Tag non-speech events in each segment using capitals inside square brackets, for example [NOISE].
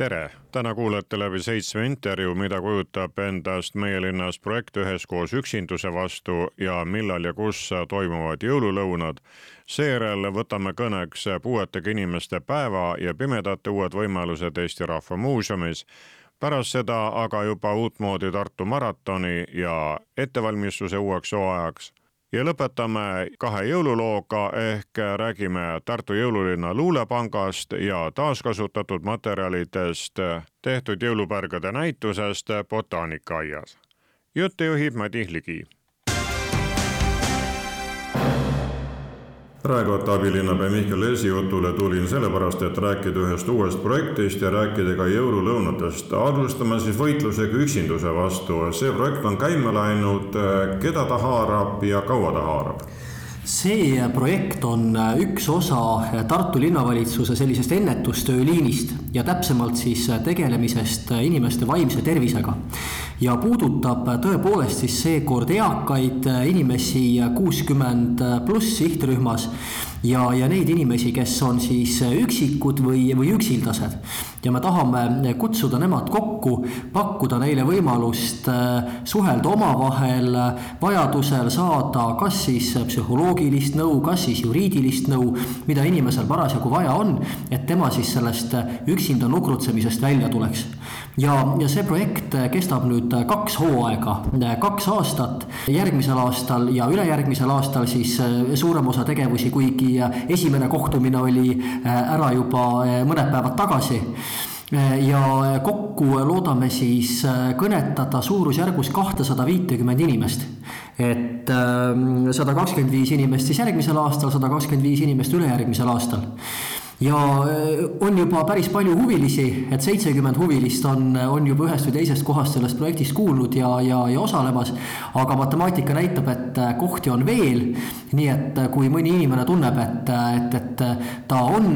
Tere, täna kuulete läbi seitsme intervjuu, mida kujutab endast meie linnas projekt Üheskoos üksinduse vastu ja millal ja kus toimuvad jõululõunad seejärel võtame kõneks puuetega inimeste päeva ja pimedate uued võimalused Eesti Rahva Muuseumis. pärast seda aga juba uutmoodi Tartu maratoni ja ettevalmistuse uueks hooajaks ja lõpetame kahe jõululooga ehk räägime Tartu jõululinna luulepangast ja taaskasutatud materjalidest tehtud jõulupärgade näitusest botaanikaaias. jutte juhib Madis Ligi Raekoja abilinnapea Mihkel Leesi jutule tulin sellepärast, et rääkida ühest uuest projektist ja rääkida ka jõululõunatest. alustame siis võitlusega üksinduse vastu. see projekt on käima läinud, keda ta haarab ja kaua ta haarab? see projekt on üks osa Tartu linnavalitsuse sellisest ennetustööliinist ja täpsemalt siis tegelemisest inimeste vaimse tervisega. Ja puudutab tõepoolest siis seekord eakaid inimesi kuuskümmend pluss sihtrühmas ja, ja neid inimesi, kes on siis üksikud või, või üksildased. ja me tahame kutsuda nemad kokku, pakkuda neile võimalust äh, suhelda omavahel, vajadusel saada kas siis psühholoogilist nõu, kas siis juriidilist nõu, mida inimesel parasjagu vaja on, et tema siis sellest üksinda nukrutsemisest välja tuleks. ja, ja see projekt kestab nüüd kaks hooaega, kaks aastat, järgmisel aastal ja ülejärgmisel aastal siis suurem osa tegevusi, kuigi esimene kohtumine oli äh, ära juba mõned päevad tagasi ja kokku loodame siis kõnetada suurusjärgus kahtesada viitekümmet inimest. et sada kakskümmend viis inimest siis järgmisel aastal, sada kakskümmend viis inimest ülejärgmisel aastal ja on juba päris palju huvilisi, et seitsekümmend huvilist on, on juba ühest või teisest kohast sellest projektist kuulnud ja, ja, ja osalemas. aga matemaatika näitab, et kohti on veel. nii et kui mõni inimene tunneb, et, et, et ta on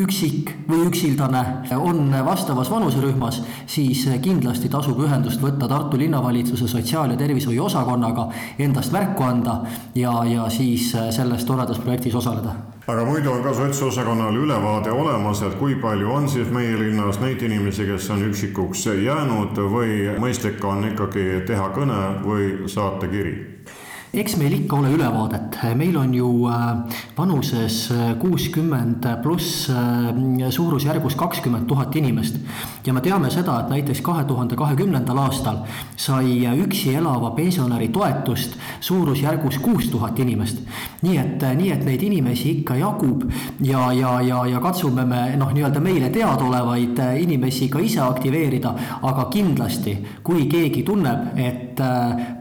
üksik või üksildane, on vastavas vanuserühmas, siis kindlasti tasub ühendust võtta Tartu linnavalitsuse sotsiaal- ja tervishoiu osakonnaga, endast märku anda ja, ja siis selles toredas projektis osaleda aga muidu on ka sotsosakonnal ülevaade olemas, et kui palju on siis meie linnas neid inimesi, kes on üksikuks jäänud või mõistlik on ikkagi teha kõne või saata kiri? Eks meil ikka ole ülevaadet, meil on ju äh, vanuses äh, kuuskümmend pluss äh, suurusjärgus kakskümmend tuhat inimest. ja me teame seda, et näiteks kahe tuhande kahekümnendal aastal sai üksi elava pensionäri toetust suurusjärgus kuus tuhat inimest. nii et, nii et neid inimesi ikka jagub ja, ja, ja, ja katsume me noh, nii-öelda meile teadaolevaid inimesi ka ise aktiveerida, aga kindlasti, kui keegi tunneb, et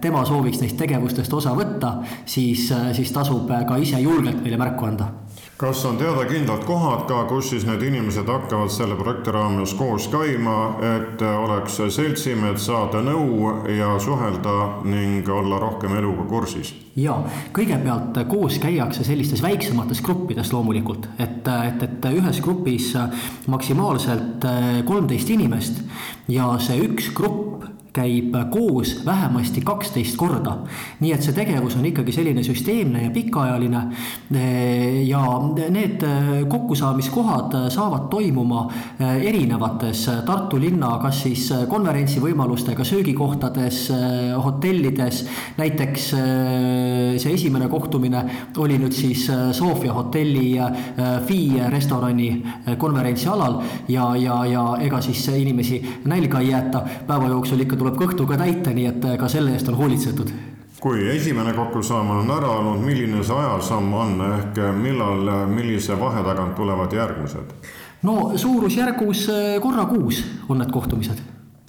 tema sooviks neist tegevustest osa võtta, siis, siis tasub ka ise julgelt meile märku anda kas on teada kindlad kohad ka, kus siis need inimesed hakkavad selle projekti raames koos käima, et oleks seltsimehed, saada nõu ja suhelda ning olla rohkem eluga kursis? ja kõigepealt koos käiakse sellistes väiksemates gruppides loomulikult, et, et, et ühes grupis maksimaalselt kolmteist inimest ja see üks grupp käib koos vähemasti kaksteist korda. nii et see tegevus on ikkagi selline süsteemne ja pikaajaline. ja need kokkusaamiskohad saavad toimuma erinevates Tartu linna, kas siis konverentsivõimalustega söögikohtades, hotellides. näiteks see esimene kohtumine oli nüüd siis Sofia hotelli Fi restorani konverentsialal ja, ja, ja ega siis inimesi nälga ei jäeta päeva jooksul ikka tuleb kõhtu ka täita, nii et ka selle eest on hoolitsetud. Kui esimene kokkusaamine on ära olnud, milline see ajasamm on? Ehk millal, millise vahe tagant tulevad järgmised? no suurusjärgus korra kuus on need kohtumised.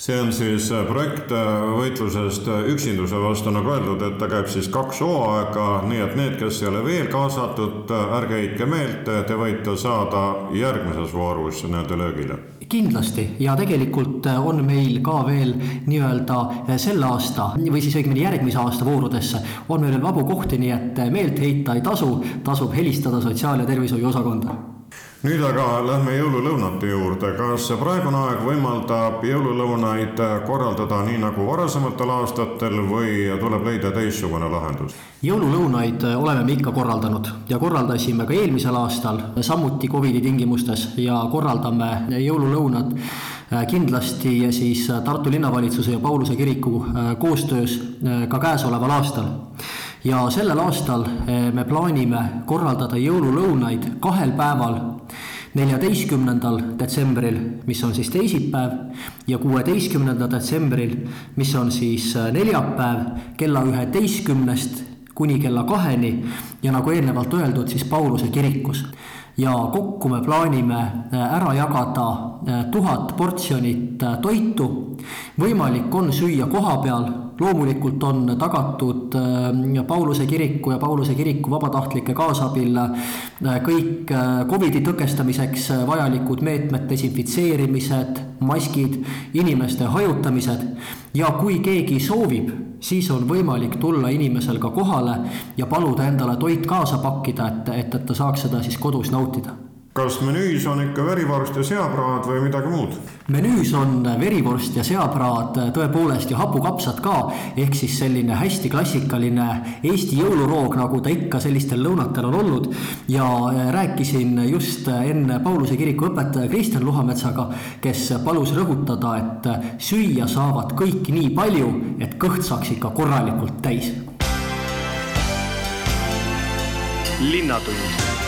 See on siis äh, projekt äh, võitlusest äh, üksinduse vastu, nagu öeldud, et ta käib siis kaks hooaega, nii et need, kes ei ole veel kaasatud, ärge heitke meelt, te võite saada järgmises voorus nii-öelda löögile kindlasti. Ja tegelikult on meil ka veel nii-öelda selle aasta või siis õigemini järgmise aasta voorudesse on meil veel vabu kohti, nii et meelt heita ei tasu, tasub helistada sotsiaal- ja tervishoiu osakonda nüüd aga lähme jõululõunate juurde. kas praegune aeg võimaldab jõululõunaid korraldada nii nagu varasematel aastatel või tuleb leida teistsugune lahendus? jõululõunaid oleme me ikka korraldanud ja korraldasime ka eelmisel aastal, samuti Covidi tingimustes ja korraldame jõululõunad kindlasti siis Tartu linnavalitsuse ja Pauluse kiriku koostöös ka käesoleval aastal ja sellel aastal eh, me plaanime korraldada jõululõunaid kahel päeval, neljateistkümnendal detsembril, mis on siis teisipäev, ja kuueteistkümnendal detsembril, mis on siis eh, neljapäev kella üheteistkümnest kuni kella kaheni. Ja nagu eelnevalt öeldud, siis Pauluse kirikus. Ja kokku me plaanime eh, ära jagada tuhat portsjonit toitu. võimalik on süüa koha peal loomulikult on tagatud äh, Pauluse kiriku ja Pauluse kiriku vabatahtlike kaasabil äh, kõik äh, Covidi tõkestamiseks vajalikud meetmed, desinfitseerimised, maskid, inimeste hajutamised. Ja kui keegi soovib, siis on võimalik tulla inimesel ka kohale ja paluda endale toit kaasa pakkida, et, et, et ta saaks seda siis kodus nautida kas menüüs on ikka verivorst ja seapraad või midagi muud? menüüs on verivorst ja seapraad tõepoolest ja hapukapsad ka, ehk siis selline hästi klassikaline Eesti jõuluroog, nagu ta ikka sellistel lõunatel on olnud. ja rääkisin just enne Pauluse kiriku õpetaja Kristjan Luhametsaga, kes palus rõhutada, et süüa saavad kõik nii palju, et kõht saaks ikka korralikult täis. linnatund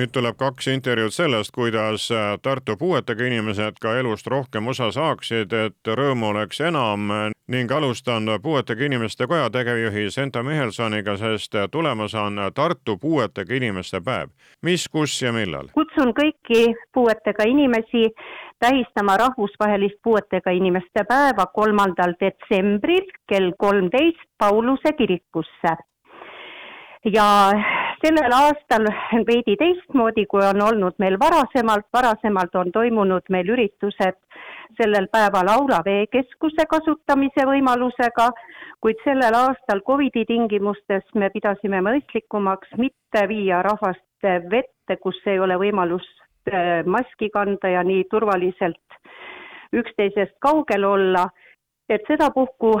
nüüd tuleb kaks intervjuud sellest, kuidas äh, Tartu puuetega inimesed ka elust rohkem osa saaksid, et rõõmu oleks enam ning alustan puuetega inimeste koja tegevjuhi Senta Mihelsoniga, sest tulemas on Tartu puuetega inimeste päev. mis, kus ja millal? kutsun kõiki puuetega inimesi tähistama rahvusvahelist puuetega inimeste päeva kolmandal detsembril kell kolmteist Pauluse kirikusse ja sellel aastal veidi teistmoodi, kui on olnud meil varasemalt, varasemalt on toimunud meil üritused sellel päeval Aula veekeskuse kasutamise võimalusega, kuid sellel aastal Covidi tingimustes me pidasime mõistlikumaks mitte viia rahvast vette, kus ei ole võimalust äh, maski kanda ja nii turvaliselt üksteisest kaugel olla. Et sedapuhku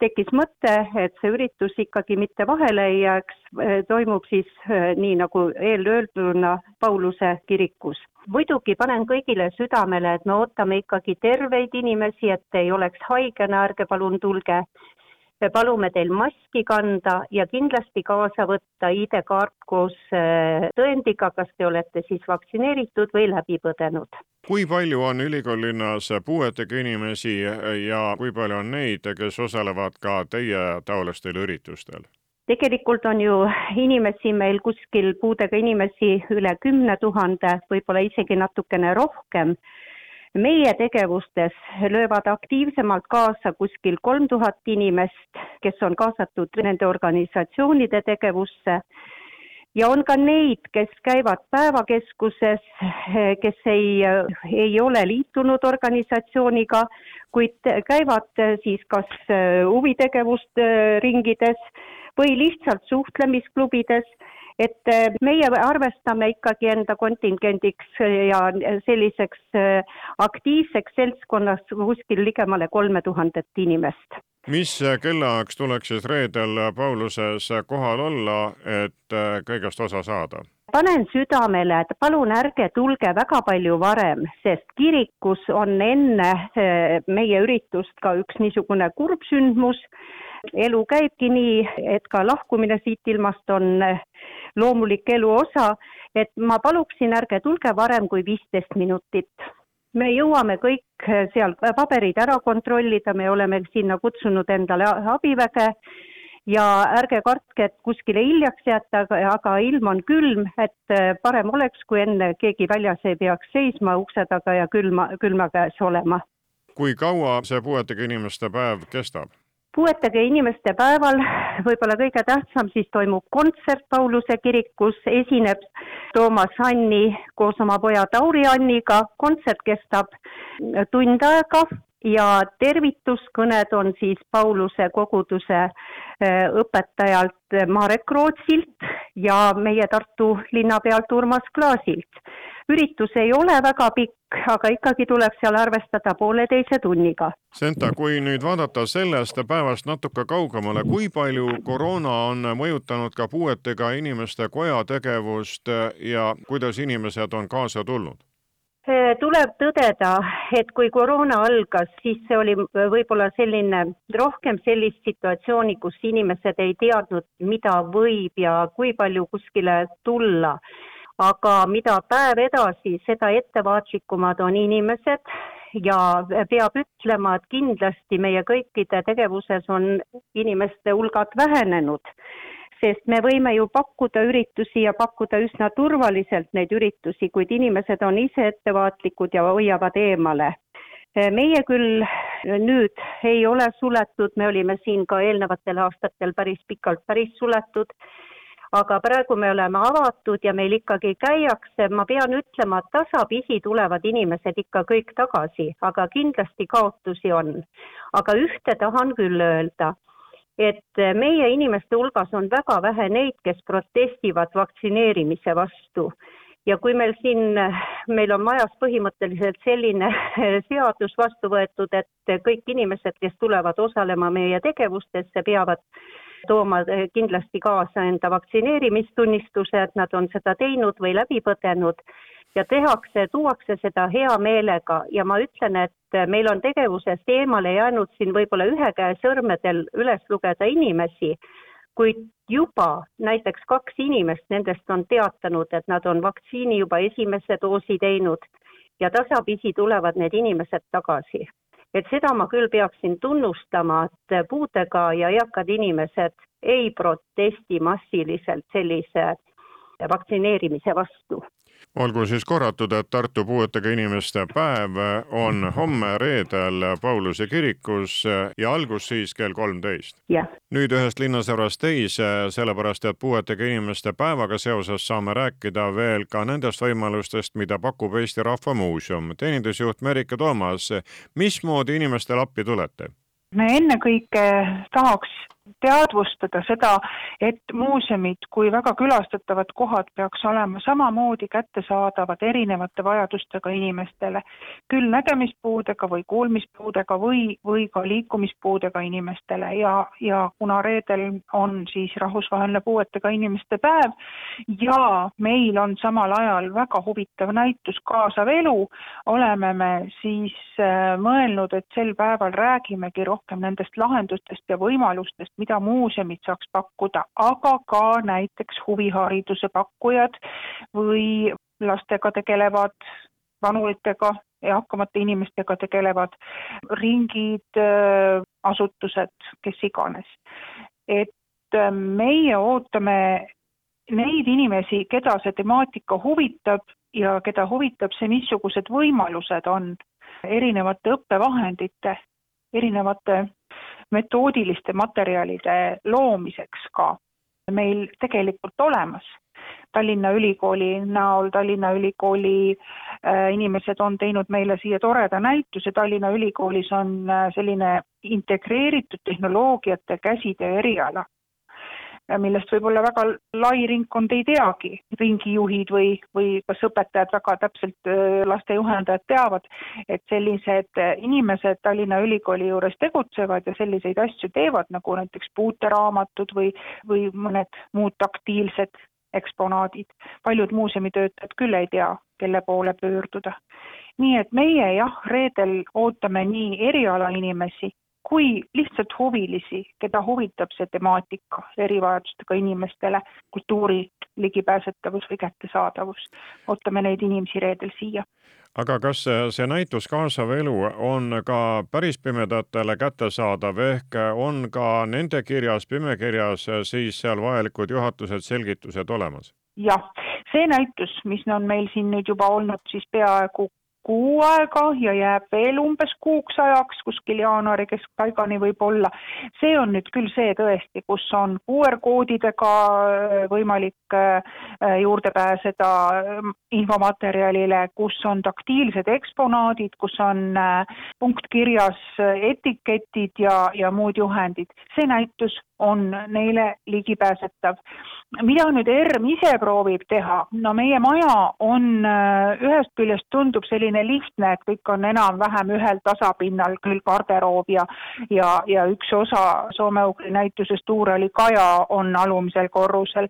tekkis mõte, et see üritus ikkagi mitte vahele ei jääks, toimub siis eh, nii nagu eelöelduna Pauluse kirikus. muidugi panen kõigile südamele, et me ootame ikkagi terveid inimesi, et ei oleks haigena, ärge palun tulge me palume teil maski kanda ja kindlasti kaasa võtta ID-kaart koos äh, tõendiga, kas te olete siis vaktsineeritud või läbi põdenud. kui palju on ülikoolilinnas puuetega inimesi ja kui palju on neid, kes osalevad ka teie taolistel üritustel? tegelikult on ju inimesi meil kuskil, puudega inimesi üle kümne tuhande, võib-olla isegi natukene rohkem meie tegevustes löövad aktiivsemalt kaasa kuskil kolm tuhat inimest, kes on kaasatud nende organisatsioonide tegevusse. Ja on ka neid, kes käivad päevakeskuses, kes ei, ei ole liitunud organisatsiooniga, kuid käivad siis kas huvitegevust ringides või lihtsalt suhtlemisklubides et äh, meie arvestame ikkagi enda kontingendiks ja selliseks äh, aktiivseks seltskonnas kuskil ligemale kolme tuhandet inimest. mis kellaajaks tuleks siis reedel Pauluses kohal olla, et kõigest osa saada? panen südamele, et palun ärge tulge väga palju varem, sest kirikus on enne meie üritust ka üks niisugune kurb sündmus elu käibki nii, et ka lahkumine siit ilmast on loomulik elu osa, et ma paluksin, ärge tulge varem kui viisteist minutit. me jõuame kõik seal paberid ära kontrollida, me oleme sinna kutsunud endale abiväge ja ärge kartke, et kuskile hiljaks jääte, aga ilm on külm, et parem oleks, kui enne keegi väljas ei peaks seisma ukse taga ja külma, külma käes olema. kui kaua see puuetega inimeste päev kestab? Puuetega inimeste päeval võib-olla kõige tähtsam siis toimub kontsert Pauluse kirikus, esineb Toomas Anni koos oma poja Tauri Anniga, kontsert kestab tund aega ja tervituskõned on siis Pauluse koguduse äh, õpetajalt Marek Rootsilt ja meie Tartu linnapealt Urmas Klaasilt. Üritus ei ole väga pikk, aga ikkagi tuleb seal arvestada pooleteise tunniga. Senta, kui nüüd vaadata sellest päevast natuke kaugemale, kui palju koroona on mõjutanud ka puuetega inimeste koja tegevust ja kuidas inimesed on kaasa tulnud? tuleb tõdeda, et kui koroona algas, siis see oli võib-olla selline, rohkem sellist situatsiooni, kus inimesed ei teadnud, mida võib ja kui palju kuskile tulla. Aga mida päev edasi, seda ettevaatlikumad on inimesed ja peab ütlema, et kindlasti meie kõikide tegevuses on inimeste hulgad vähenenud sest me võime ju pakkuda üritusi ja pakkuda üsna turvaliselt neid üritusi, kuid inimesed on ise ettevaatlikud ja hoiavad eemale. meie küll nüüd ei ole suletud, me olime siin ka eelnevatel aastatel päris pikalt päris suletud, aga praegu me oleme avatud ja meil ikkagi käiakse, ma pean ütlema, et tasapisi tulevad inimesed ikka kõik tagasi, aga kindlasti kaotusi on. aga ühte tahan küll öelda et meie inimeste hulgas on väga vähe neid, kes protestivad vaktsineerimise vastu. ja kui meil siin, meil on majas põhimõtteliselt selline [LAUGHS] seadus vastu võetud, et kõik inimesed, kes tulevad osalema meie tegevustesse, peavad tooma kindlasti kaasa enda vaktsineerimistunnistuse, et nad on seda teinud või läbi põdenud ja tehakse, tuuakse seda hea meelega ja ma ütlen, et meil on tegevusest eemale jäänud siin võib-olla ühe käe sõrmedel üles lugeda inimesi, kuid juba näiteks kaks inimest nendest on teatanud, et nad on vaktsiini juba esimese doosi teinud ja tasapisi tulevad need inimesed tagasi. Et seda ma küll peaksin tunnustama, et puudega ja eakad inimesed ei protesti massiliselt sellise vaktsineerimise vastu olgu siis korratud, et Tartu puuetega inimeste päev on homme reedel Pauluse kirikus ja algus siis kell kolmteist. nüüd ühest linnasärast teise, sellepärast et puuetega inimeste päevaga seoses saame rääkida veel ka nendest võimalustest, mida pakub Eesti Rahva Muuseum. teenindusjuht Merike Toomas, mismoodi inimestele appi tulete? me ennekõike tahaks teadvustada seda, et muuseumid kui väga külastatavad kohad peaks olema samamoodi kättesaadavad erinevate vajadustega inimestele, küll nägemispuudega või kuulmispuudega või, või ka liikumispuudega inimestele. Ja, ja kuna reedel on siis rahvusvaheline puuetega inimeste päev ja meil on samal ajal väga huvitav näitus Kaasav elu, oleme me siis äh, mõelnud, et sel päeval räägimegi rohkem nendest lahendustest ja võimalustest, mida muuseumid saaks pakkuda, aga ka näiteks huvihariduse pakkujad või lastega tegelevad, vanuritega, eakamate inimestega tegelevad ringid, asutused, kes iganes. et äh, meie ootame neid inimesi, keda see temaatika huvitab ja keda huvitab see, missugused võimalused on erinevate õppevahendite, erinevate metoodiliste materjalide loomiseks ka meil tegelikult olemas. Tallinna Ülikooli näol, Tallinna Ülikooli äh, inimesed on teinud meile siia toreda näituse, Tallinna Ülikoolis on äh, selline integreeritud tehnoloogiate käsitöö eriala millest võib-olla väga lai ringkond ei teagi, ringijuhid või, või kas õpetajad väga täpselt, lastejuhendajad teavad, et sellised inimesed Tallinna Ülikooli juures tegutsevad ja selliseid asju teevad, nagu näiteks puuteraamatud või, või mõned muud taktiilsed eksponaadid. paljud muuseumitöötajad küll ei tea, kelle poole pöörduda. nii et meie jah, reedel ootame nii erialainimesi kui lihtsalt huvilisi, keda huvitab see temaatika, erivajadustega inimestele, kultuuri ligipääsetavus või kättesaadavus. ootame neid inimesi reedel siia. aga kas see näitus Kaasav elu on ka päris pimedatele kättesaadav, ehk on ka nende kirjas, pimekirjas siis seal vajalikud juhatused, selgitused olemas? jah, see näitus, mis on meil siin nüüd juba olnud siis peaaegu kuu aega ja jääb veel umbes kuuks ajaks, kuskil jaanuari keskpaigani võib-olla. see on nüüd küll see tõesti, kus on QR-koodidega äh, võimalik äh, juurde pääseda äh, infomaterjalile, kus on taktiilsed eksponaadid, kus on punktkirjas etiketid ja, ja muud juhendid. see näitus on neile ligipääsetav. Mida nüüd ERM ise proovib teha? no meie maja on ühest küljest tundub selline selline lihtne, et kõik on enam-vähem ühel tasapinnal, küll garderoob ja ja, ja üks osa soome-ugri näitusest Uurali kaja on alumisel korrusel.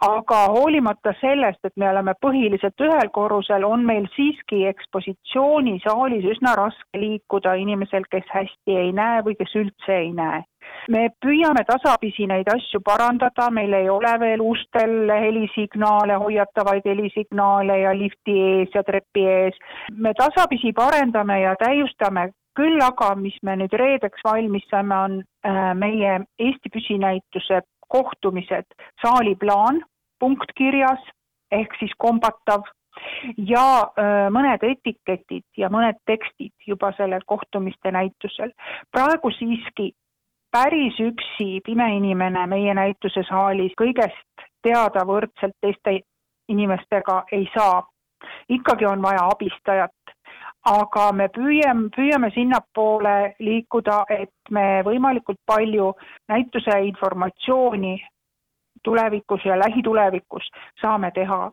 aga hoolimata sellest, et me oleme põhiliselt ühel korrusel, on meil siiski ekspositsioonisaalis üsna raske liikuda inimesel, kes hästi ei näe või kes üldse ei näe me püüame tasapisi neid asju parandada, meil ei ole veel ustel helisignaale, hoiatavaid helisignaale ja lifti ees ja trepi ees. me tasapisi parendame ja täiustame küll aga, mis me nüüd reedeks valmis saame, on äh, meie Eesti püsinäituse kohtumised, saaliplaan, punkt kirjas ehk siis kombatav ja äh, mõned etiketid ja mõned tekstid juba sellel kohtumiste näitusel. praegu siiski päris üksi pime inimene meie näituse saalis kõigest teada võrdselt teiste inimestega ei saa. ikkagi on vaja abistajat. aga me püüame, püüame sinnapoole liikuda, et me võimalikult palju näituse informatsiooni tulevikus ja lähitulevikus saame teha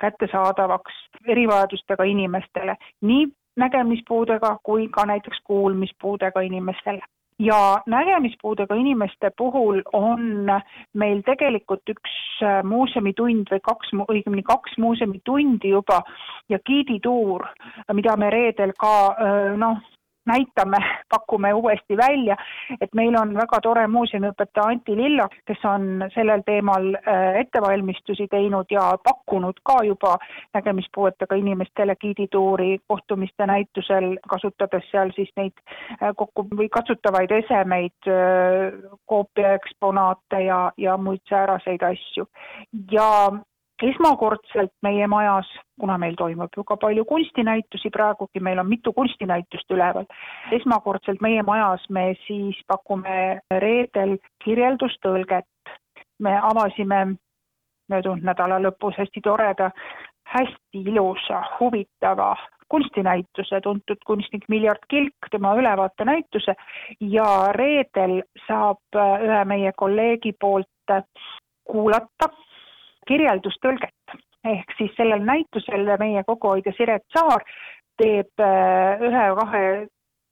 kättesaadavaks erivajadustega inimestele, nii nägemispuudega kui ka näiteks kuulmispuudega inimestele ja nägemispuudega inimeste puhul on meil tegelikult üks äh, muuseumitund või kaks, õigemini kaks muuseumitundi juba ja giidituur, mida me reedel ka äh, noh, näitame, [LAUGHS] pakume uuesti välja, et meil on väga tore muuseumiõpetaja Anti Lillak, kes on sellel teemal äh, ettevalmistusi teinud ja pakkunud ka juba nägemispuuetega inimestele giidituuri kohtumiste näitusel, kasutades seal siis neid äh, kokku või katsutavaid esemeid, äh, koopiaeksponaate ja, ja muid sääraseid asju. ja esmakordselt meie majas, kuna meil toimub ju ka palju kunstinäitusi praegugi, meil on mitu kunstinäitust üleval, esmakordselt meie majas me siis pakume reedel kirjeldustõlget. me avasime möödunud nädala lõpus hästi toreda, hästi ilusa, huvitava kunstinäituse, tuntud kunstnik Miljard Kilk, tema ülevaatenäituse ja reedel saab ühe meie kolleegi poolt kuulata kirjeldustõlget. ehk siis sellel näitusel meie koguhoidja Siret Saar teeb äh, ühe-kahe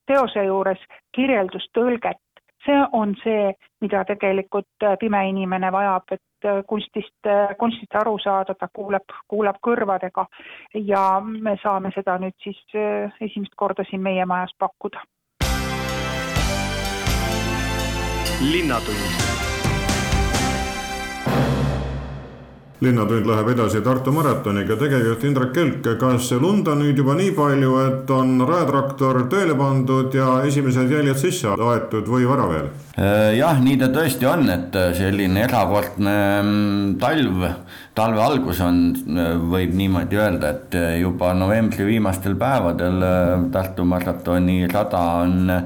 teose juures kirjeldustõlget. see on see, mida tegelikult äh, pime inimene vajab, et äh, kunstist, kunstist aru saada, ta kuuleb, kuulab kõrvadega ja me saame seda nüüd siis esimest korda siin meie majas pakkuda. linnatund linnatund läheb edasi Tartu maratoniga, tegevjuht Indrek Kelk, kas lund on nüüd juba nii palju, et on rajatraktor tööle pandud ja esimesed jäljed sisse aetud või vara veel? Äh, jah, nii ta tõesti on, et selline erakordne mm, talv, talve algus on, võib niimoodi öelda, et juba novembri viimastel päevadel äh, Tartu maratoni rada on Äh,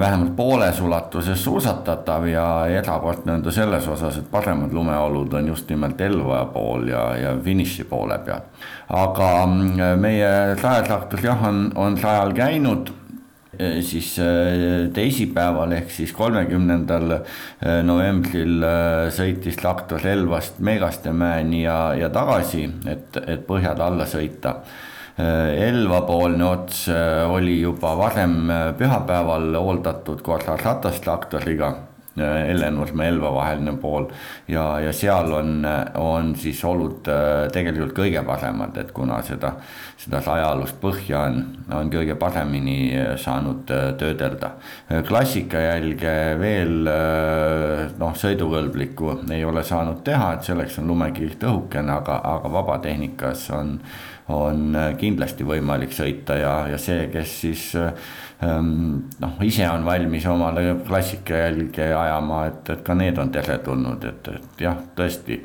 vähemalt pooles ulatuses suusatatav ja erakordne on ta selles osas, et paremad lumeolud on just nimelt Elva pool ja, ja finiši poole peal. aga mm, meie rajatraktor jah, on, on rajal käinud äh, siis äh, teisipäeval ehk siis kolmekümnendal novembril sõitis traktor Elvast Meegastemäeni ja, ja tagasi, et, et põhjad alla sõita Elva-poolne ots äh, oli juba varem äh, pühapäeval hooldatud korra ratastraktoriga. Hellenurme, Elva vaheline pool ja, ja seal on, on siis olud tegelikult kõige paremad, et kuna seda, seda rajaalust põhja on, on kõige paremini saanud töödelda. klassikajälge veel noh, sõidukõlblikku ei ole saanud teha, et selleks on lumekiht õhukene, aga, aga vabatehnikas on on äh, kindlasti võimalik sõita ja, ja see, kes siis ähm, noh, ise on valmis omale klassikajälge rajama, et, et ka need on teretulnud, et, et jah, tõesti,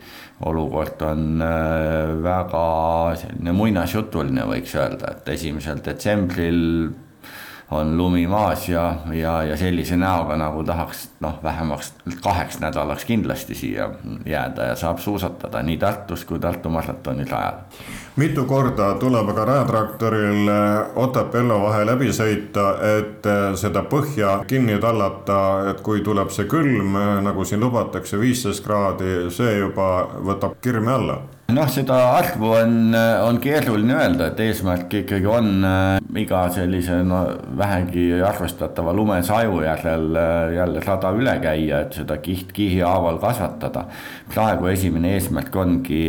olukord on väga selline muinasjutuline, võiks öelda, et esimesel detsembril on lumi maas ja, ja, ja sellise näoga nagu tahaks noh, vähemaks kaheks nädalaks kindlasti siia jääda ja saab suusatada nii Tartus kui Tartu maratoni rajal. Mitu korda tuleb aga rajatraktoril Otepää-Elva vahe läbi sõita, et seda põhja kinni tallata, et kui tuleb see külm, nagu siin lubatakse, viisteist kraadi, see juba võtab kirme alla noh, seda arvu on, on keeruline öelda, et eesmärk ikkagi on iga sellise no vähegi arvestatava lumesaju järel jälle rada üle käia, et seda kiht kihi haaval kasvatada. praegu esimene eesmärk ongi,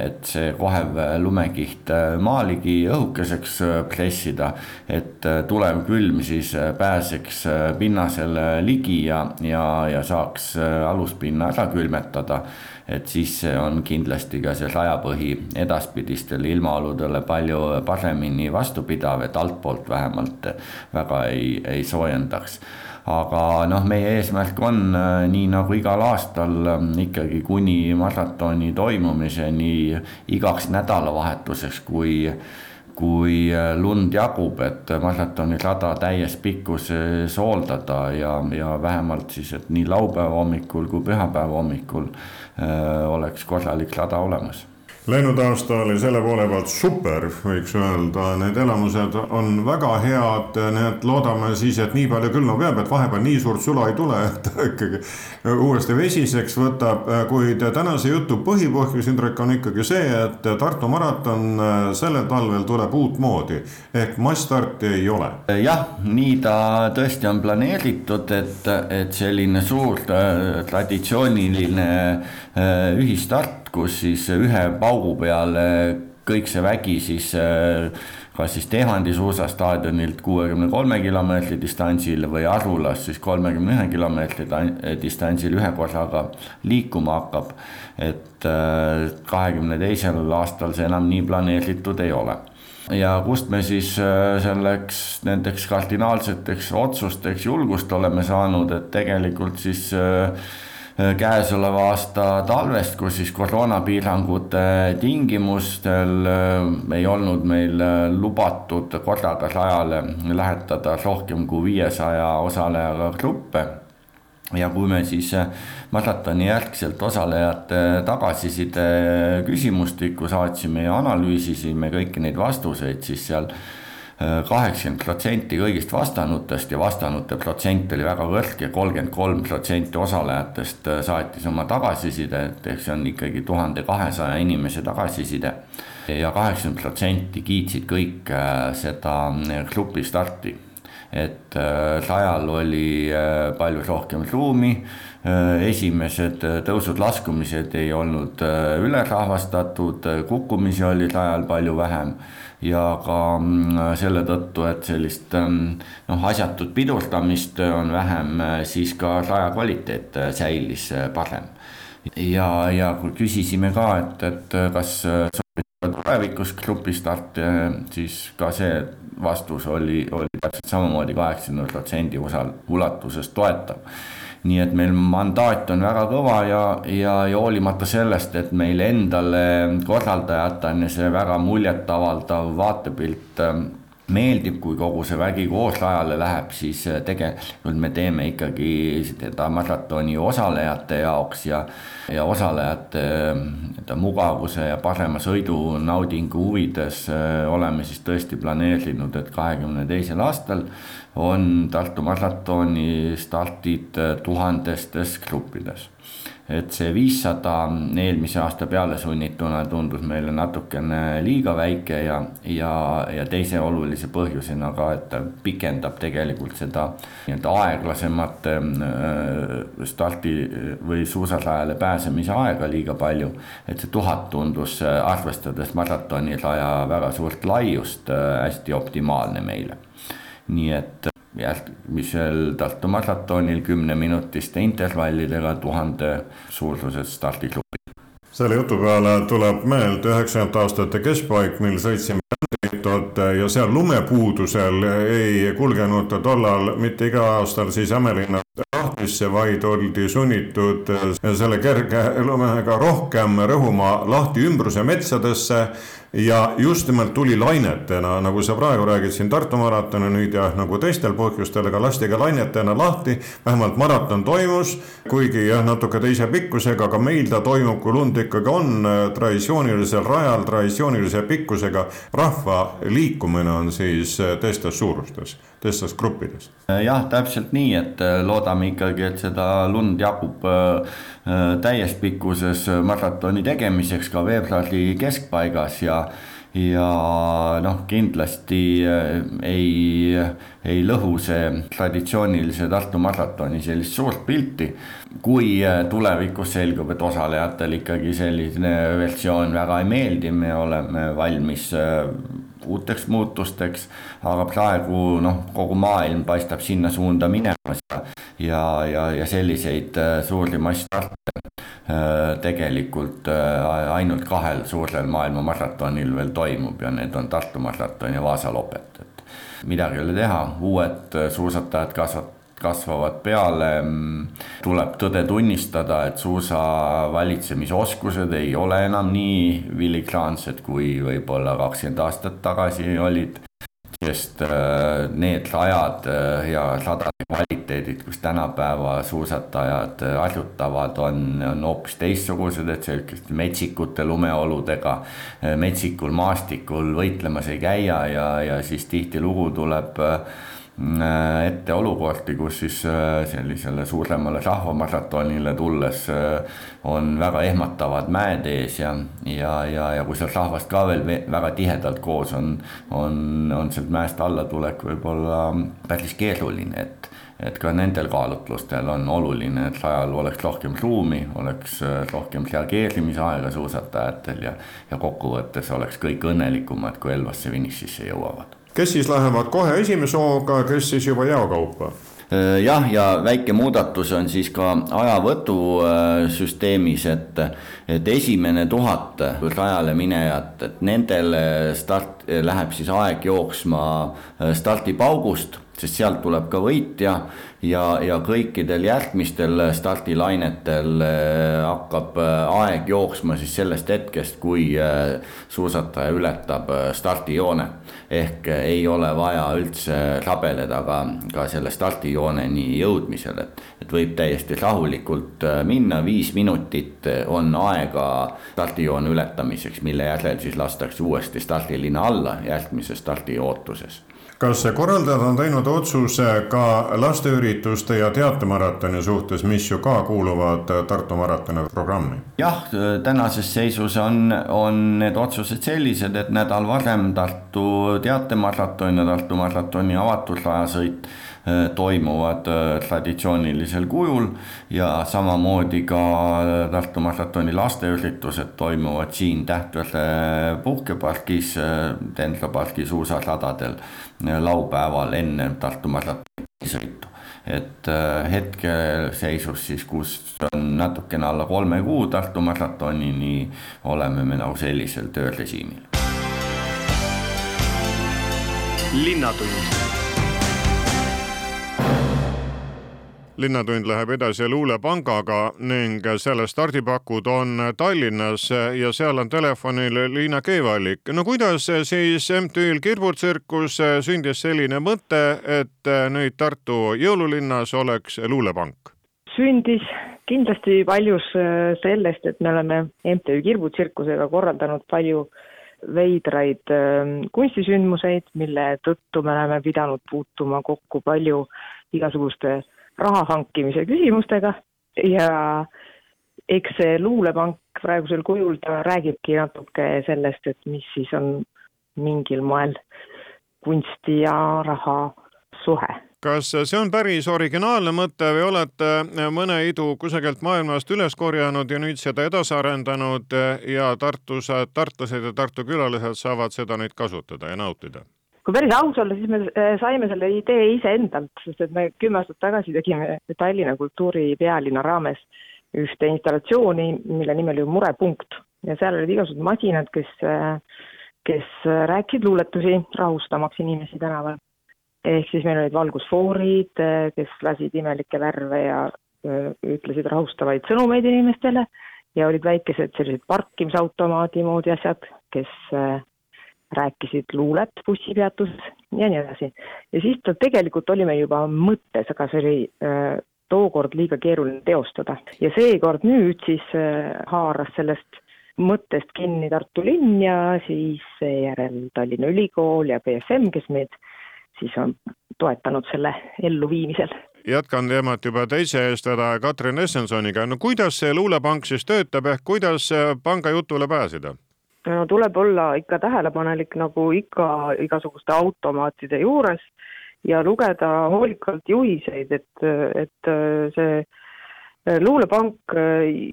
et see kohev lumekiht äh, maaligi õhukeseks pressida, et tulev külm siis pääseks pinnasele ligi ja, ja, ja saaks aluspinna ära külmetada. Et siis on kindlasti ka see rajapõhi edaspidistele ilmaoludele palju paremini vastupidav, et altpoolt vähemalt väga ei, ei soojendaks aga noh, meie eesmärk on nii nagu igal aastal ikkagi kuni maratoni toimumiseni igaks nädalavahetuseks, kui kui lund jagub, et maratonirada täies pikkuses hooldada ja, ja vähemalt siis, et nii laupäeva hommikul kui pühapäeva hommikul Äh, oleks korralik rada olemas Läinud aasta oli selle poole pealt super, võiks öelda, need elamused on väga head, nii et loodame siis, et nii palju külma peab, et vahepeal nii suurt sula ei tule, [LAUGHS] et ikkagi uuesti vesiseks võtab, kuid tänase jutu põhipõhjus, Indrek, on ikkagi see, et Tartu maraton sellel talvel tuleb uutmoodi ehk massstarti ei ole. jah, nii ta tõesti on planeeritud, et, et selline suur äh, traditsiooniline ühistart kus siis ühe paugu peale kõik see vägi siis kas siis Tehandi suusastaadionilt kuuekümne kolme kilomeetri distantsil või Arulas siis kolmekümne ühe kilomeetri distantsil ühe korraga liikuma hakkab. et kahekümne teisel aastal see enam nii planeeritud ei ole ja kust me siis selleks nendeks kardinaalseteks otsusteks julgust oleme saanud, et tegelikult siis äh, Äh, käesoleva aasta talvest, kus siis koroonapiirangute tingimustel äh, ei olnud meil äh, lubatud korraga rajale lähetada rohkem kui viiesaja osalejaga gruppe. Ja kui me siis maratoni järgselt osalejate tagasiside küsimustikku saatsime ja analüüsisime kõiki neid vastuseid, siis seal kaheksakümmend protsenti kõigist vastanutest ja vastanute protsent oli väga kõrge, kolmkümmend kolm protsenti osalejatest äh, saatis oma tagasisidet, ehk see on ikkagi tuhande kahesaja inimese tagasiside. ja kaheksakümmend protsenti kiitsid kõik äh, seda äh, grupi starti, et sajal oli palju rohkem ruumi esimesed tõusud-laskumised ei olnud ülerahvastatud, kukkumisi oli rajal palju vähem ja ka mm, selle tõttu, et sellist mm, noh, asjatut pidurdamist on vähem, siis ka raja kvaliteet säilis parem. ja, ja küsisime ka, et, et kas tulevikus grupi start, siis ka see vastus oli, oli täpselt samamoodi kaheksakümne protsendi osal ulatuses toetav nii et meil mandaat on väga kõva ja, ja, ja hoolimata sellest, et meil endale korraldajatena see väga muljetavaldav vaatepilt ähm, meeldib, kui kogu see vägi koos rajale läheb, siis äh, tegelikult me teeme ikkagi seda maratoni osalejate jaoks ja, ja osalejate nii-öelda mugavuse ja parema sõidunaudingu huvides äh, oleme siis tõesti planeerinud, et kahekümne teisel aastal on Tartu maratoni stardid tuhandestes gruppides et see viissada eelmise aasta pealesunnituna tundus meile natukene liiga väike ja, ja, ja teise olulise põhjusena ka, et ta pikendab tegelikult seda nii-öelda aeglasemat äh, stardi või suusarajale pääsemise aega liiga palju. et see tuhat tundus, äh, arvestades maratoniraja väga suurt laiust, äh, hästi optimaalne meile. Nii et järgmisel Tartu maratonil kümneminutiste intervallidega tuhande suurused stardigrupid. selle jutu peale tuleb meelde üheksakümnendate aastate keskpaik, mil sõitsime tehtud ja seal lumepuudusel ei kulgenud tollal mitte iga aastal siis Ämmelinna lahtisse, vaid oldi sunnitud selle kerge lumega rohkem rõhuma lahti ümbruse metsadesse ja just nimelt tuli lainetena, nagu sa praegu räägid siin Tartu maratoni nüüd ja nagu teistel põhjustel, aga lasti ka lainetena lahti. vähemalt maraton toimus, kuigi jah, natuke teise pikkusega, aga meil ta toimub, kui lund ikkagi on traditsioonilisel rajal, traditsioonilise pikkusega. rahva liikumine on siis teistes suurustes, teistes gruppides. jah, täpselt nii, et loodame ikkagi, et seda lund jagub täies pikkuses maratoni tegemiseks ka veebruari keskpaigas ja ja noh, kindlasti äh, ei, ei lõhu see traditsioonilise Tartu maratoni sellist suurt pilti. kui äh, tulevikus selgub, et osalejatel ikkagi selline versioon väga ei meeldi, me oleme valmis äh, uuteks muutusteks, aga praegu noh, kogu maailm paistab sinna suunda minemas ja, ja, ja, ja selliseid suuri massstarte Äh, tegelikult äh, ainult kahel suurel maailma maratonil veel toimub ja need on Tartu maraton ja Vaasa lopet, et midagi ei ole teha, uued äh, suusatajad kasvavad kasvavad peale, mm, tuleb tõde tunnistada, et suusa valitsemisoskused ei ole enam nii filigraansed, kui võib-olla kakskümmend aastat tagasi olid. sest äh, need rajad äh, ja radade kvaliteedid, kus tänapäeva suusatajad äh, harjutavad, on, on hoopis teistsugused, et selliste metsikute lumeoludega, metsikul maastikul võitlemas ei käia ja, ja siis tihtilugu tuleb Äh, ette olukordi, kus siis äh, sellisele suuremale rahvamaratonile tulles äh, on väga ehmatavad mäed ees ja, ja, ja, ja kui sealt rahvast ka veel väga tihedalt koos on, on, on sealt mäest allatulek võib-olla päris keeruline, et et ka nendel kaalutlustel on oluline, et rajal oleks rohkem ruumi, oleks rohkem reageerimisaega suusatajatel ja, ja kokkuvõttes oleks kõik õnnelikumad, kui Elvasse finišisse jõuavad kes siis lähevad kohe esimese hooga, kes siis juba jaokaupa? Äh, jah, ja väike muudatus on siis ka ajavõtusüsteemis, et, et esimene tuhat rajale minejat, et nendel start, läheb siis aeg jooksma äh, stardipaugust sest sealt tuleb ka võitja ja, ja kõikidel järgmistel stardilainetel äh, hakkab äh, aeg jooksma siis sellest hetkest, kui äh, suusataja ületab stardijoone. ehk ei ole vaja üldse rabeleda ka, ka selle stardijooneni jõudmisel, et, et võib täiesti rahulikult minna, viis minutit on aega stardijoone ületamiseks, mille järel siis lastakse uuesti stardiliina alla järgmises stardi ootuses kas korraldajad on teinud otsuse ka lasteürituste ja teatemaratoni suhtes, mis ju ka kuuluvad Tartu maratoni programmi? jah, tänases seisus on, on need otsused sellised, et nädal varem Tartu teatemaraton ja Tartu maratoni avatud rajasõit toimuvad äh, traditsioonilisel kujul ja samamoodi ka Tartu maratoni lasteüritused toimuvad siin Tähtvere puhkepargis, Dendra pargi suusaradadel laupäeval enne Tartu maratoni sõitu. et äh, hetkeseisus siis, kus on natukene alla kolme kuu Tartu maratonini, oleme me nagu sellisel töörežiimil. linnatund linnatund läheb edasi Luulepangaga ning selle stardipakud on Tallinnas ja seal on telefonil Liina Keevallik. no kuidas siis MTÜ-l Kirbutsirkus sündis selline mõte, et nüüd Tartu jõululinnas oleks luulepank? sündis kindlasti paljus sellest, et me oleme MTÜ Kirbutsirkusega korraldanud palju veidraid ähm, kunstisündmuseid, mille tõttu me oleme pidanud puutuma kokku palju igasuguste raha hankimise küsimustega ja eks see luulepank praegusel kujul, ta räägibki natuke sellest, et mis siis on mingil moel kunsti ja raha suhe. kas see on päris originaalne mõte või olete mõne idu kusagilt maailmast üles korjanud ja nüüd seda edasi arendanud ja Tartus, tartlased ja Tartu külalised saavad seda nüüd kasutada ja nautida? Kui päris aus olla, siis me äh, saime selle idee iseendalt, sest et me kümme aastat tagasi tegime Tallinna kultuuripealinna raames ühte installatsiooni, mille nimi oli Murepunkt ja seal olid igasugused masinad, kes, äh, kes rääkisid luuletusi, rahustamaks inimesi tänaval. ehk siis meil olid valgusfoorid, kes lasid imelikke värve ja ütlesid rahustavaid sõnumeid inimestele ja olid väikesed sellised parkimisautomaadi moodi asjad, kes rääkisid luulet bussipeatuses ja nii edasi. ja siis ta tegelikult oli meil juba mõttes, aga see oli äh, tookord liiga keeruline teostada ja seekord nüüd siis äh, haaras sellest mõttest kinni Tartu linn ja siis seejärel Tallinna Ülikool ja BFM, kes meid siis on toetanud selle elluviimisel. jätkan teemat juba teise eestvedaja Katrin Essensoniga, no kuidas see luulepank siis töötab ehk kuidas panga jutule pääseda? No tuleb olla ikka tähelepanelik, nagu ikka igasuguste automaatide juures ja lugeda hoolikalt juhiseid, et, et see luulepank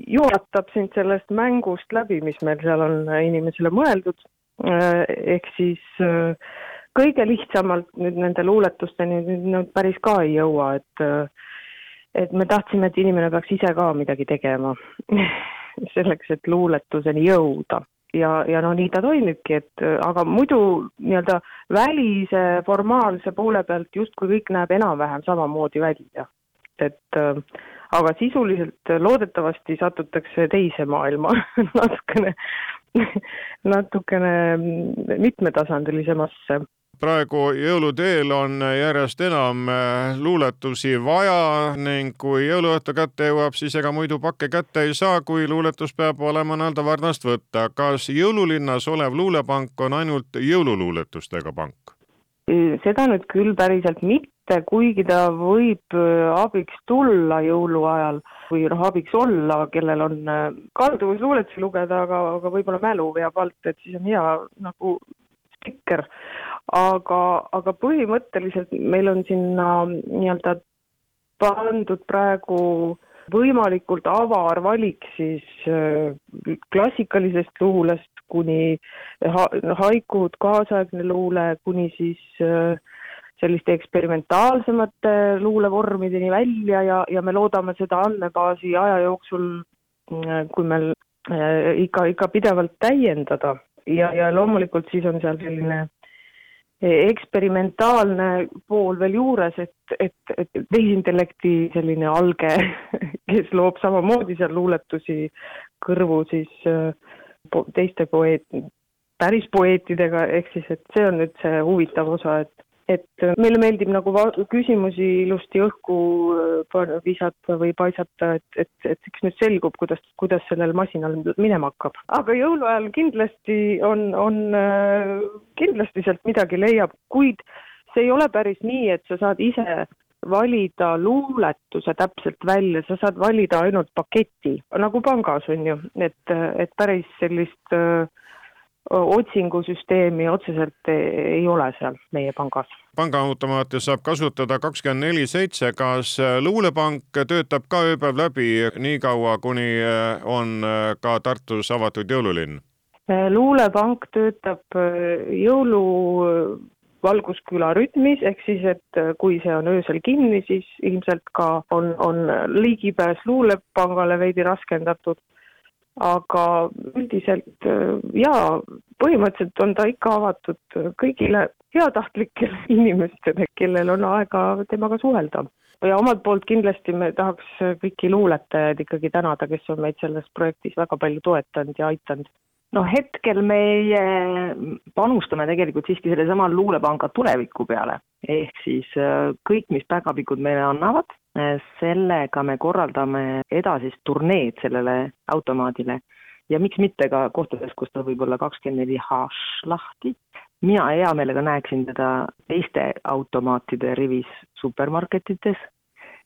juhatab sind sellest mängust läbi, mis meil seal on inimesele mõeldud, ehk siis kõige lihtsamalt nüüd nende luuletusteni nüüd päris ka ei jõua, et et me tahtsime, et inimene peaks ise ka midagi tegema [LAUGHS] selleks, et luuletuseni jõuda ja, ja no nii ta toimibki, et aga muidu nii-öelda välise formaalse poole pealt justkui kõik näeb enam-vähem samamoodi välja. et aga sisuliselt loodetavasti satutakse teise maailma [LAUGHS] natukene, natukene mitmetasandilisemasse praegu jõuluteel on järjest enam äh, luuletusi vaja ning kui jõuluõhtu kätte jõuab, siis ega muidu pakke kätte ei saa, kui luuletus peab olema nii-öelda varnast võtta. kas jõululinnas olev luulepank on ainult jõululuuletustega pank? seda nüüd küll päriselt mitte, kuigi ta võib äh, abiks tulla jõuluajal või noh, abiks olla, kellel on äh, kalduvus luuletusi lugeda, aga, aga võib-olla mälu veab alt, et siis on hea nagu spikker aga, aga põhimõtteliselt meil on sinna nii-öelda pandud praegu võimalikult avar valik siis äh, klassikalisest luulest kuni ha haikud, kaasaegne luule, kuni siis äh, selliste eksperimentaalsemate luulevormideni välja ja, ja me loodame seda andmebaasi aja jooksul, äh, kui meil ikka, ikka pidevalt täiendada. Ja, ja loomulikult siis on seal selline eksperimentaalne pool veel juures, et, et, et tehisintellekti selline alge, [LAUGHS] kes loob samamoodi seal luuletusi kõrvu siis äh, teiste poeet, päris poeetidega, ehk siis, et see on nüüd see huvitav osa, et et meile meeldib nagu küsimusi ilusti õhku äh, visata või paisata, et, et, et eks nüüd selgub, kuidas, kuidas sellel masinal minema hakkab. aga jõuluajal kindlasti on, on, äh, kindlasti sealt midagi leiab, kuid see ei ole päris nii, et sa saad ise valida luuletuse täpselt välja, sa saad valida ainult paketi, nagu pangas on ju, et, et päris sellist äh, otsingusüsteemi otseselt ei ole seal meie pangas. pangaautomaati saab kasutada kakskümmend neli seitse, kas luulepank töötab ka ööpäev läbi nii kaua, kuni äh, on ka Tartus avatud jõululinn? Luulepank töötab jõulu valgusküla rütmis, ehk siis, et kui see on öösel kinni, siis ilmselt ka on, on ligipääs luulepangale veidi raskendatud aga üldiselt äh, jaa, põhimõtteliselt on ta ikka avatud kõigile heatahtlikele [LAUGHS] inimestele, kellel on aega temaga suhelda. ja omalt poolt kindlasti me tahaks kõiki luuletajaid ikkagi tänada, kes on meid selles projektis väga palju toetanud ja aidanud noh, hetkel meie panustame tegelikult siiski sellesama luulepanga tuleviku peale, ehk siis äh, kõik, mis päkapikud meile annavad, äh, sellega me korraldame edasist turneed sellele automaadile ja miks mitte ka kohtades, kus ta võib olla kakskümmend neli haš lahti. mina hea meelega näeksin teda teiste automaatide rivis supermarketites,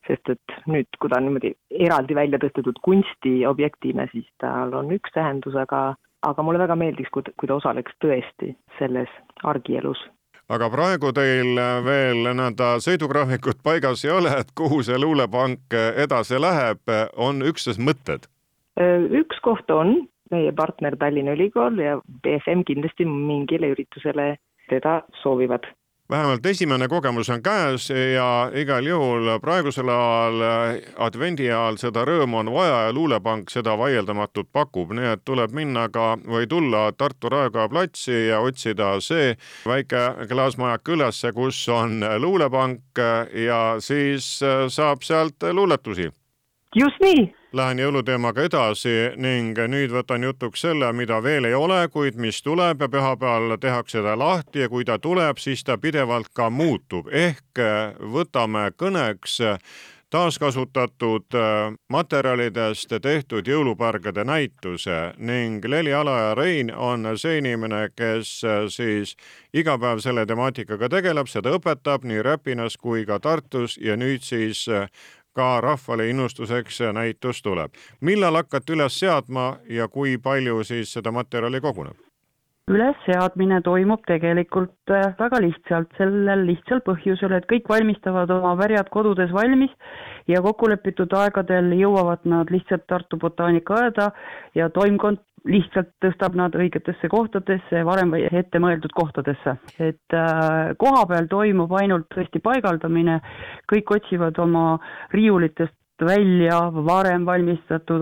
sest et nüüd, kui ta on niimoodi eraldi välja tõstetud kunstiobjektina, siis tal on üks tähendus, aga aga mulle väga meeldiks, kui, kui ta osaleks tõesti selles argielus aga praegu teil veel nii-öelda sõidugraafikut paigas ei ole, et kuhu see luulepank edasi läheb, on üksnes mõtted? üks koht on meie partner Tallinna Ülikool ja BFM kindlasti mingile üritusele teda soovivad. Vähemalt esimene kogemus on käes ja igal juhul praegusel ajal, advendi ajal seda rõõmu on vaja ja luulepank seda vaieldamatult pakub, nii et tuleb minna ka või tulla Tartu Raekoja platsi ja otsida see väike klaasmajak ülesse, kus on luulepank ja siis saab sealt luuletusi. just nii Lähen jõuluteemaga edasi ning nüüd võtan jutuks selle, mida veel ei ole, kuid mis tuleb ja pühapäeval tehakse ta lahti ja kui ta tuleb, siis ta pidevalt ka muutub, ehk võtame kõneks taaskasutatud materjalidest tehtud jõulupärgade näituse ning Leli Ala ja Rein on see inimene, kes siis iga päev selle temaatikaga tegeleb, seda õpetab nii Räpinas kui ka Tartus ja nüüd siis ka rahvale innustuseks näitus tuleb. millal hakkate üles seadma ja kui palju siis seda materjali koguneb? ülesseadmine toimub tegelikult äh, väga lihtsalt, sellel lihtsal põhjusel, et kõik valmistavad oma pärjad kodudes valmis ja kokkulepitud aegadel jõuavad nad lihtsalt Tartu botaanikaaeda ja toimkond lihtsalt tõstab nad õigetesse kohtadesse, varem ette mõeldud kohtadesse. et äh, koha peal toimub ainult tõesti paigaldamine, kõik otsivad oma riiulitest välja varem valmistatud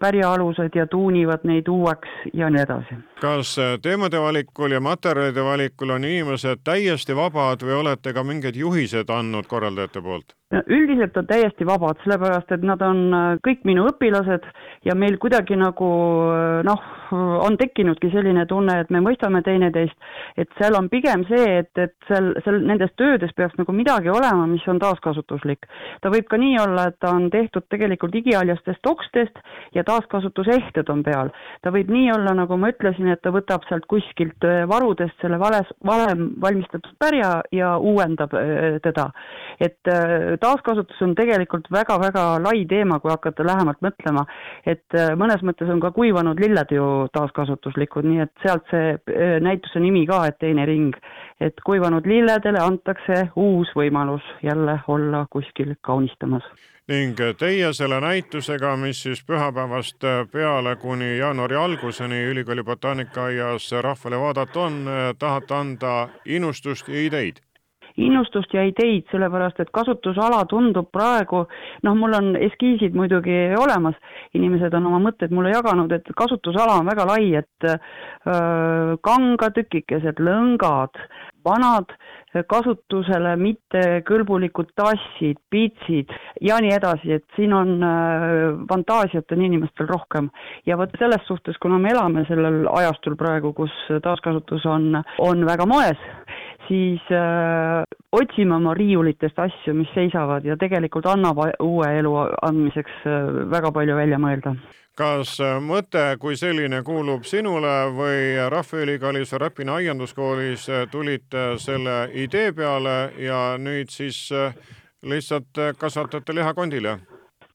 pärjaalused ja tuunivad neid uueks ja nii edasi. kas teemade valikul ja materjalide valikul on inimesed täiesti vabad või olete ka mingeid juhised andnud korraldajate poolt? Üldiselt on täiesti vabad, sellepärast et nad on äh, kõik minu õpilased ja meil kuidagi nagu äh, noh, on tekkinudki selline tunne, et me mõistame teineteist, et seal on pigem see, et, et seal, seal nendes töödes peaks nagu midagi olema, mis on taaskasutuslik. ta võib ka nii olla, et ta on tehtud tegelikult igihaljastest okstest ja taaskasutusehted on peal. ta võib nii olla, nagu ma ütlesin, et ta võtab sealt kuskilt äh, varudest selle vales, valem valmistatud pärja ja uuendab teda. et taaskasutus on tegelikult väga-väga lai teema, kui hakata lähemalt mõtlema. et äh, mõnes mõttes on ka kuivanud lilled ju taaskasutuslikud, nii et sealt see äh, näituse nimi ka, et teine ring. et kuivanud lilledele antakse uus võimalus jälle olla kuskil kaunistamas ning teie selle näitusega, mis siis pühapäevast peale kuni jaanuari alguseni ülikooli botaanikaaias rahvale vaadata on, tahate anda innustust ja ideid innustust ja ideid, sellepärast et kasutusala tundub praegu, noh, mul on eskiisid muidugi olemas, inimesed on oma mõtteid mulle jaganud, et kasutusala on väga lai, et öö, kangatükikesed, lõngad, vanad kasutusele mittekõlbulikud tassid, pitsid ja nii edasi, et siin on fantaasiat on inimestel rohkem. ja vot selles suhtes, kuna me elame sellel ajastul praegu, kus taaskasutus on, on väga moes, siis äh, otsime oma riiulitest asju, mis seisavad ja tegelikult annab uue elu andmiseks äh, väga palju välja mõelda kas äh, mõte kui selline kuulub sinule või Rahvaülikoolis Räpina aianduskoolis äh, tulite selle idee peale ja nüüd siis lihtsalt kasvatate lihakondile?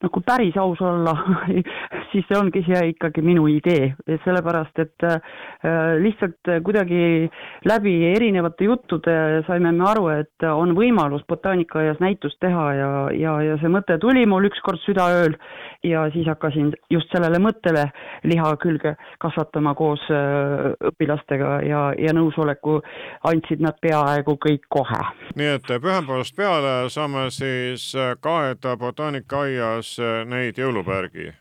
no kui päris aus olla [LAUGHS] siis see ongi see ikkagi minu idee, sellepärast et äh, lihtsalt kuidagi läbi erinevate juttude saime me aru, et on võimalus botaanikaaias näitust teha ja, ja, ja see mõte tuli mul ükskord südaööl ja siis hakkasin just sellele mõttele liha külge kasvatama koos äh, õpilastega ja, ja nõusoleku andsid nad peaaegu kõik kohe. nii et pühapäevast peale saame siis kaeda botaanikaaias neid jõulupärgi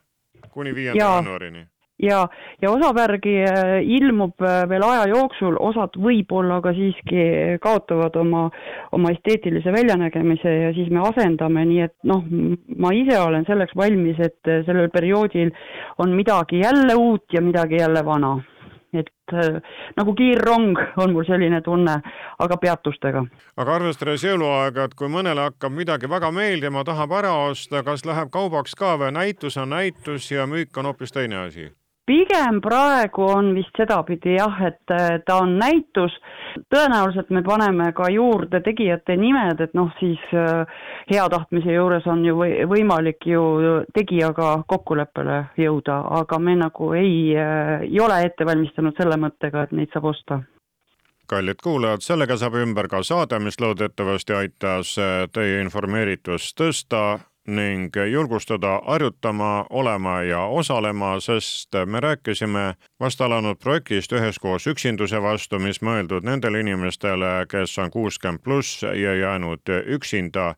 kuni viienda jaanuarini. Ja, ja osa värgi äh, ilmub äh, veel aja jooksul, osad võib-olla ka siiski kaotavad oma, oma esteetilise väljanägemise ja siis me asendame, nii et noh, ma ise olen selleks valmis, et äh, sellel perioodil on midagi jälle uut ja midagi jälle vana. Et äh, nagu kiirrong on mul selline tunne, aga peatustega. aga arvestades jõuluaega, et kui mõnele hakkab midagi väga meeldima, tahab ära osta, kas läheb kaubaks ka või näitus on näitus ja müük on hoopis teine asi? Pigem praegu on vist sedapidi jah, et ta on näitus, tõenäoliselt me paneme ka juurde tegijate nimed, et noh, siis äh, hea tahtmise juures on ju võimalik ju tegijaga kokkuleppele jõuda, aga me nagu ei, äh, ei ole ette valmistanud selle mõttega, et neid saab osta. Kallid kuulajad, sellega saab ümber ka saade, mis loodetavasti aitas äh, teie informeeritust tõsta ning julgustada harjutama, olema ja osalema, sest me rääkisime vast alanud projektist Üheskoos üksinduse vastu, mis mõeldud nendele inimestele, kes on kuuskümmend pluss ja jäänud üksinda.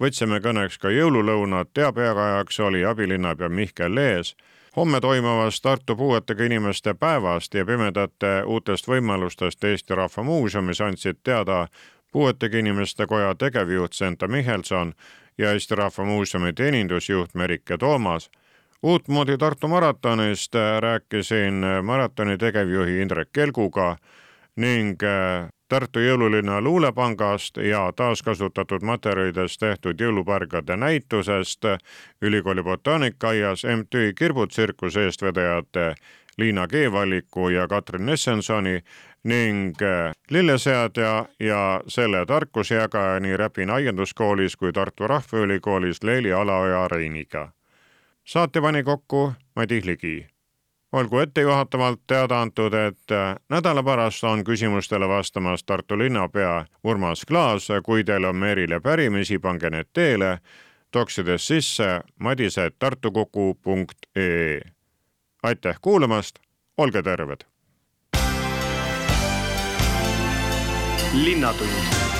võtsime kõneks ka jõululõunad, teabejagajaks oli abilinnapea Mihkel Lees homme toimuvast Tartu puuetega inimeste päevast ja pimedate uutest võimalustest Eesti Rahva Muuseumis andsid teada puuetega inimeste koja tegevjuht Senta Michelson ja Eesti Rahva Muuseumi teenindusjuht Merike Toomas. uutmoodi Tartu maratonist rääkisin maratoni tegevjuhi Indrek Kelguga ning äh, Tartu jõululinna luulepangast ja taaskasutatud materjalidest tehtud jõulupärgade näitusest ülikooli botaanikaaias MTÜ Kirbutsirkuse eestvedajate Liina Keevalliku ja Katrin Nessensoni ning äh, lilleseadja ja selle tarkusejagaja nii Räpina aianduskoolis kui Tartu Rahvaülikoolis Leili Alaoja Reiniga. saate pani kokku Madis Ligi. olgu ettejuhatavalt teada antud, et äh, nädala pärast on küsimustele vastamas Tartu linnapea Urmas Klaas, kui teil on Meerile pärimisi, pange need teele, toksides sisse madised.tartukuku.ee. aitäh kuulamast, olge terved linnatund